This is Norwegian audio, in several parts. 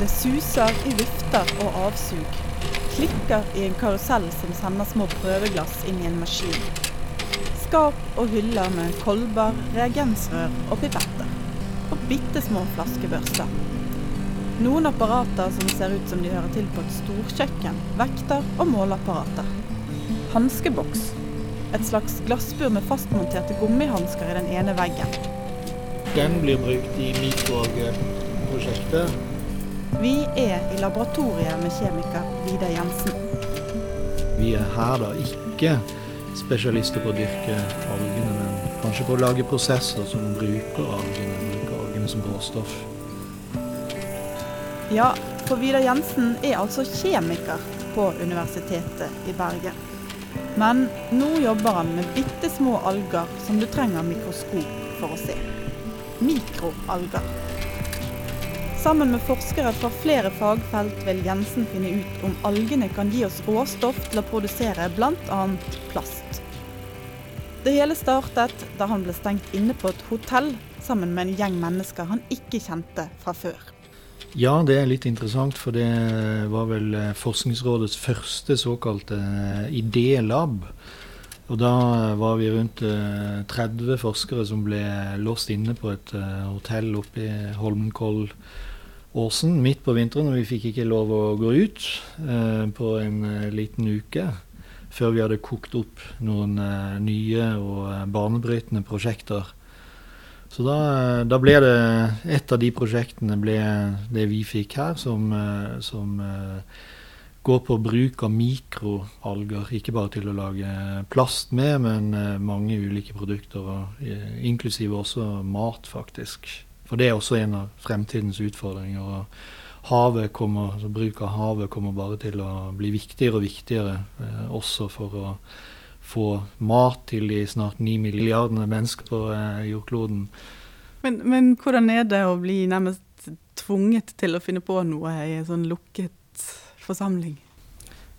Det suser i vifter og avsug. Klikker i en karusell som sender små prøveglass inn i en maskin. Skap og hyller med kolber, reagensrør og pipetter. Og bitte små flaskebørster. Noen apparater som ser ut som de hører til på et storkjøkken. Vekter og måleapparater. Hanskeboks. Et slags glassbur med fastmonterte gummihansker i den ene veggen. Den blir brukt i mikroalgeprosjektet. Vi er i laboratoriet med kjemiker Vidar Jensen. Vi er her da ikke spesialister på å dyrke algene, men kanskje på å lage prosesser som bruker algene, bruker algene som råstoff. Ja, for Vidar Jensen er altså kjemiker på Universitetet i Bergen. Men nå jobber han med bitte små alger som du trenger mikroskop for å se mikroalger. Sammen med forskere fra flere fagfelt vil Jensen finne ut om algene kan gi oss råstoff til å produsere bl.a. plast. Det hele startet da han ble stengt inne på et hotell sammen med en gjeng mennesker han ikke kjente fra før. Ja, det er litt interessant, for det var vel Forskningsrådets første såkalte idélab. Og da var vi rundt 30 eh, forskere som ble låst inne på et eh, hotell oppe i Holmenkollåsen midt på vinteren. Og vi fikk ikke lov å gå ut eh, på en liten uke før vi hadde kokt opp noen nye og banebrytende prosjekter. Så da, da, ble det Et av de prosjektene ble det vi fikk her, som, som går på bruk av mikroalger. Ikke bare til å lage plast med, men eh, mange ulike produkter. Eh, inklusive også mat, faktisk. For det er også en av fremtidens utfordringer. Havet kommer, altså bruk av havet kommer bare til å bli viktigere og viktigere, eh, også for å få mat til de snart ni milliardene mennesker på jordkloden. Men, men, hvordan er det å bli nærmest tvunget til å finne på noe i en sånn lukket forsamling?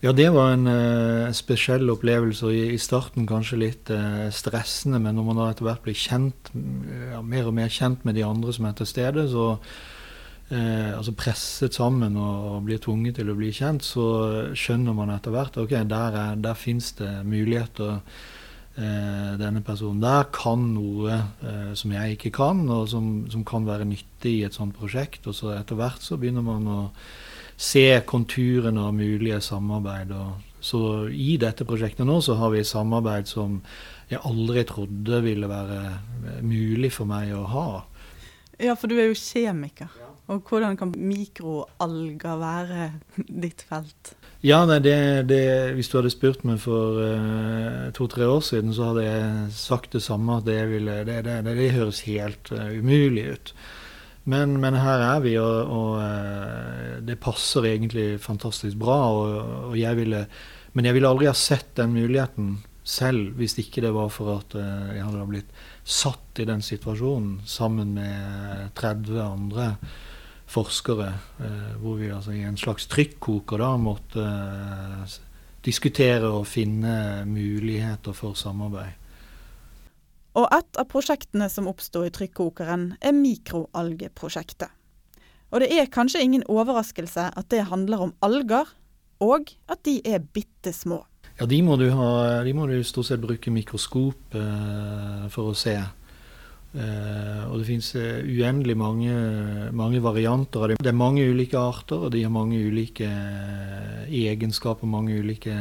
Ja, det var en eh, spesiell opplevelse. og i, starten kanskje litt eh, stressende. Men når man da etter hvert blir kjent, ja, mer og mer kjent med de andre som er til stede, så eh, altså presset sammen og, og, blir tvunget til å bli kjent, så skjønner man etter hvert ok, der, er, der fins det muligheter. denne personen der kan noe som jeg ikke kan, og som, som kan være nyttig i et sånt prosjekt. Og så etter hvert så begynner man å se konturene av mulige samarbeid. så i dette prosjektet nå så har vi samarbeid som jeg aldri trodde ville være mulig for meg å ha. Ja, for du er jo kjemiker. Og hvordan kan mikroalger være ditt felt? Ja, nei, det, det, Hvis du hadde spurt meg for uh, to-tre år siden, så hadde jeg sagt det samme. At det, ville, det, det høres helt uh, umulig ut. Men, men, her er vi, og, og, eh, det passer egentlig fantastisk bra. Og, og jeg ville, men jeg ville aldri ha sett den muligheten selv hvis ikke det var for at eh, jeg hadde blitt satt i den situasjonen sammen med 30 andre forskere, eh, hvor vi altså i en slags trykkoker da måtte diskutere og finne muligheter for samarbeid. Og et av prosjektene som oppsto i trykkokeren, er mikroalgeprosjektet. Og det er kanskje ingen overraskelse at det handler om alger, og at de er bitte små. Ja, de må du, ha, de må du stort sett bruke mikroskop eh, for å se. Eh, og det finnes uh, uendelig mange, mange, varianter av dem. Det er mange ulike arter, og de har mange ulike uh, egenskaper, mange ulike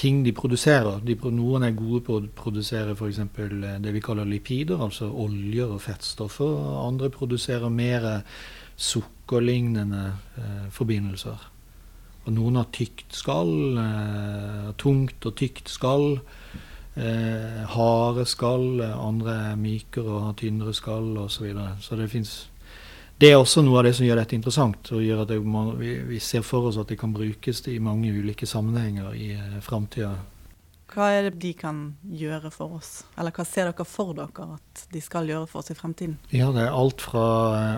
ting de produserer. De, noen er gode på å produsere f.eks. Eh, det vi kaller lipider, altså oljer og fettstoffer. Andre produserer mer sukkerlignende eh, forbindelser. Og noen har tykt skall, eh, tungt og tykt skall. Eh, harde skall, andre er mykere og har tynnere skall osv. Så, videre. så det fins det er også noe av det som gjør dette interessant, og gjør at det, vi, vi, ser for oss at det kan brukes i mange ulike sammenhenger i eh, framtida. Hva er det de kan gjøre for oss, eller hva ser dere for dere at de skal gjøre for oss i fremtiden? Ja, Det er alt fra,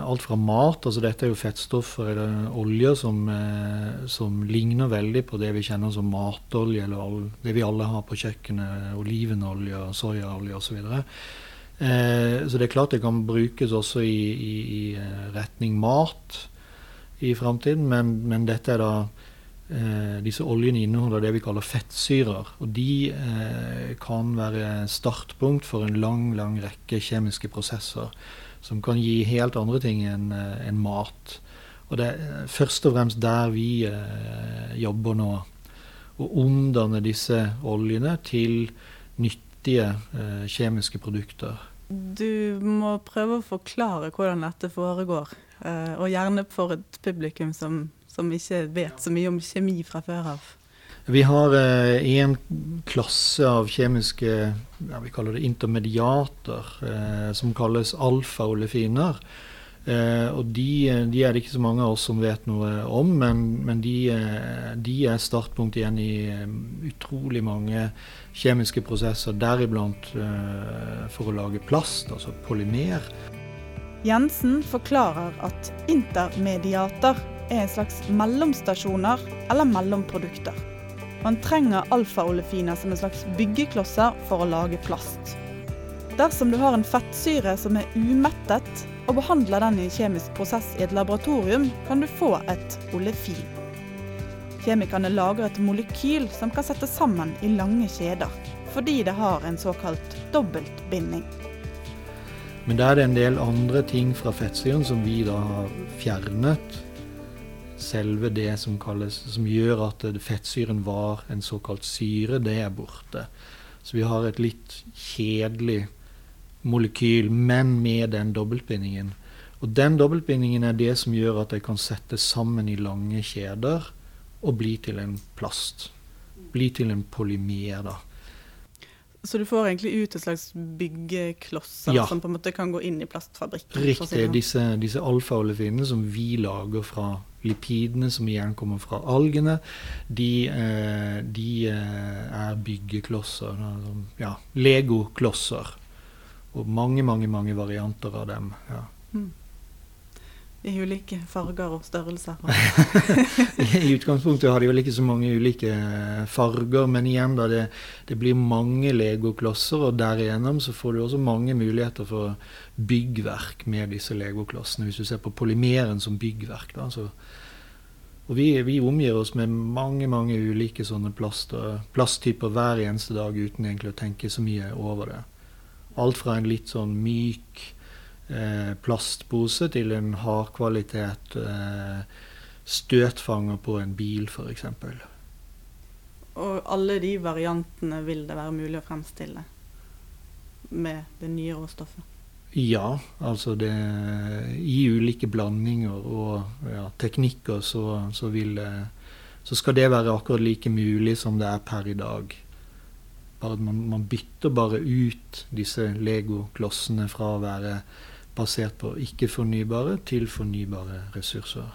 alt fra mat, altså dette er jo fettstoffer eller oljer som, eh, som, ligner veldig på det vi kjenner som matolje, eller det vi alle har på kjøkkenet, olivenolje, soyaolje osv. Eh, så det er klart det kan brukes også i, i, i eh, retning mat. i framtiden, men, men, dette er da eh, Disse oljene inneholder det vi kaller fettsyrer. Og de eh, kan være startpunkt for en lang, lang rekke kjemiske prosesser som kan gi helt andre ting enn en mat. Og det er først og fremst der vi jobber nå. Å omdanne disse oljene til nyttige kjemiske produkter. Du må prøve å forklare hvordan dette foregår. Eh, og gjerne for et publikum som, som, ikke vet så mye om kjemi fra før av. Vi har eh, klasse av kjemiske ja, vi kaller det intermediater, eh, som kalles alfa-olefiner. Eh, og de, de, er det ikke så mange av oss som vet noe om, men, men de, eh, de, er startpunkt igjen i utrolig mange kjemiske prosesser, deriblant for å lage plast, altså polymer. Jensen forklarer at intermediater er en slags mellomstasjoner eller mellomprodukter. Man trenger alfaolefiner som en slags byggeklosser for å lage plast. Dersom du har en fettsyre som er umettet, og behandler den i kjemisk prosess i et laboratorium, kan du få et olefin. Kjemikerne lager et molekyl som kan settes sammen i lange kjeder, fordi det har en såkalt dobbeltbinding. Men da er det en del andre ting fra fettsyren som vi da har fjernet. Selve det som, kalles, som gjør at fettsyren var en såkalt syre, det er borte. Så vi har et litt kjedelig molekyl, men med den dobbeltbindingen. Og den dobbeltbindingen er det som gjør at de kan settes sammen i lange kjeder og bli til en plast. Bli til en polymer, da. Så du får egentlig ut et slags byggeklosser ja. som på en måte kan gå inn i plastfabrikken? Riktig. Si disse, disse alfa-olefinene som vi lager fra lipidene, som igjen kommer fra algene, de, eh, de eh, er byggeklosser. Ja, legoklosser. Og mange, mange, mange varianter av dem. ja. Mm. I ulike farger og størrelser. I utgangspunktet har de vel ikke så mange ulike farger, men igjen da, det, det blir mange legoklosser, og derigjennom så får du også mange muligheter for byggverk med disse legoklossene. Hvis du ser på polymeren som byggverk. da, så og vi, vi, omgir oss med mange mange ulike sånne plast, plasttyper hver eneste dag uten egentlig å tenke så mye over det. Alt fra en litt sånn myk eh, plastpose til en hardkvalitet eh, støtfanger på en bil, f.eks. Og alle de variantene vil det være mulig å fremstille med det nye råstoffet? Ja, altså det I ulike blandinger og ja, teknikker så, så, vil, så skal det være akkurat like mulig som det er per i dag. Bare man, man bytter bare ut disse legoklossene fra å være basert på ikke-fornybare til fornybare ressurser.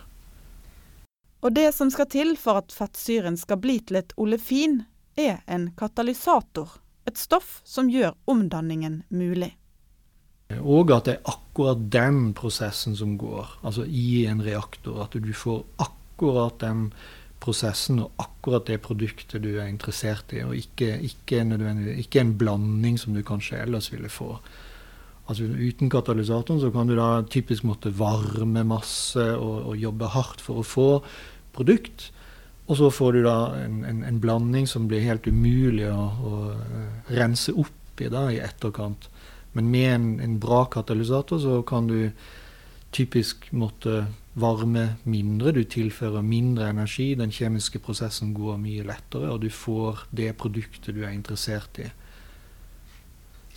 Og det som skal til for at fettsyren skal bli til et olefin, er en katalysator. Et stoff som gjør omdanningen mulig. Og at det er akkurat den prosessen som går, altså i en reaktor. At du får akkurat den prosessen og akkurat det produktet du er interessert i, og ikke, ikke, ikke en blanding som du kanskje ellers ville få. Altså Uten katalysatoren så kan du da typisk måtte varme masse og, og jobbe hardt for å få produkt. Og så får du da en, en, en blanding som blir helt umulig å, å eh, rense opp i da i etterkant. Men med en, en bra katalysator så kan du typisk måtte varme mindre, du tilfører mindre energi, den kjemiske prosessen går mye lettere, og du får det produktet du er interessert i.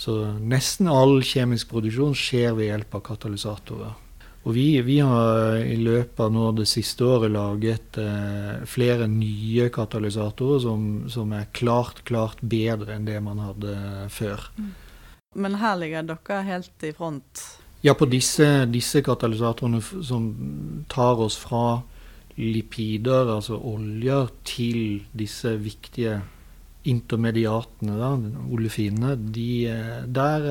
Så nesten all kjemisk produksjon skjer ved hjelp av katalysatorer. Og vi, vi har i løpet av nå det siste året laget eh, flere nye katalysatorer som, som, er klart, klart bedre enn det man hadde før. Mm. Men her ligger dere helt i front? Ja, på disse, disse, katalysatorene som tar oss fra lipider, altså oljer, til disse viktige intermediatene, da, olefinene, de, der,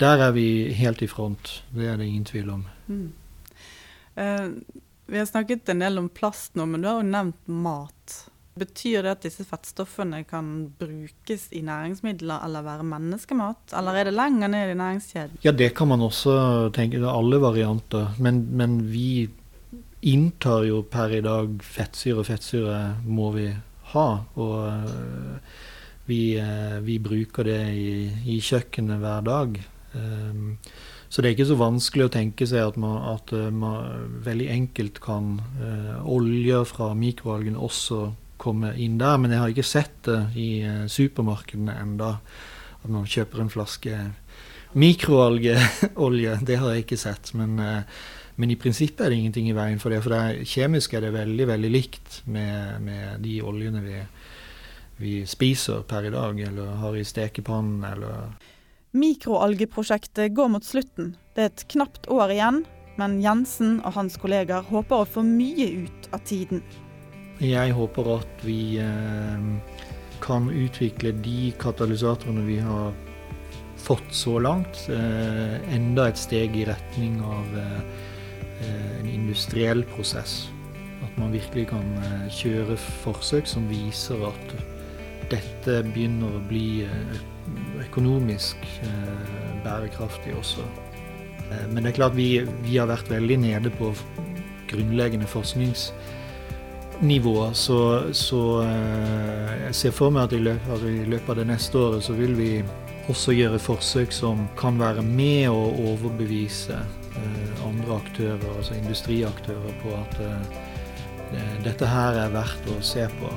der, er vi helt i front. Det er det ingen tvil om. Mm. Uh, vi har snakket en del om plast nå, men du har jo nevnt mat. Betyr det at disse fettstoffene kan brukes i næringsmidler eller være menneskemat, eller er det lenger ned i næringskjeden? Ja, det kan man også tenke. Det er alle varianter. Men, men vi inntar jo per i dag fettsyre, og fettsyre må vi ha. Og vi, vi bruker det i, i, kjøkkenet hver dag. Så det er ikke så vanskelig å tenke seg at man, at man veldig enkelt kan oljer fra mikroalgen også komme inn der. Men jeg har ikke sett det i supermarkedene enda at man kjøper en flaske mikroalgeolje. Det har jeg ikke sett. Men, eh, men, i prinsippet er det ingenting i veien for det. For det er, kjemisk er det veldig veldig likt med, med de oljene vi, vi, spiser per i dag, eller har i stekepannen, eller Mikroalgeprosjektet går mot slutten. Det er et knapt år igjen, men Jensen og hans kolleger håper å få mye ut av tiden. Jeg håper at vi eh, kan utvikle de katalysatorene vi har fått så langt, eh, enda et steg i retning av eh, en industriell prosess. At man virkelig kan kjøre forsøk som viser at dette begynner å bli økonomisk bærekraftig også. Men det er klart vi, vi har vært veldig nede på grunnleggende forsknings nivå, så, så eh, jeg ser for meg at i løpet, altså i løpet, av det neste året så vil vi også gjøre forsøk som kan være med å overbevise eh, andre aktører, altså industriaktører, på at eh, dette her er verdt å se på.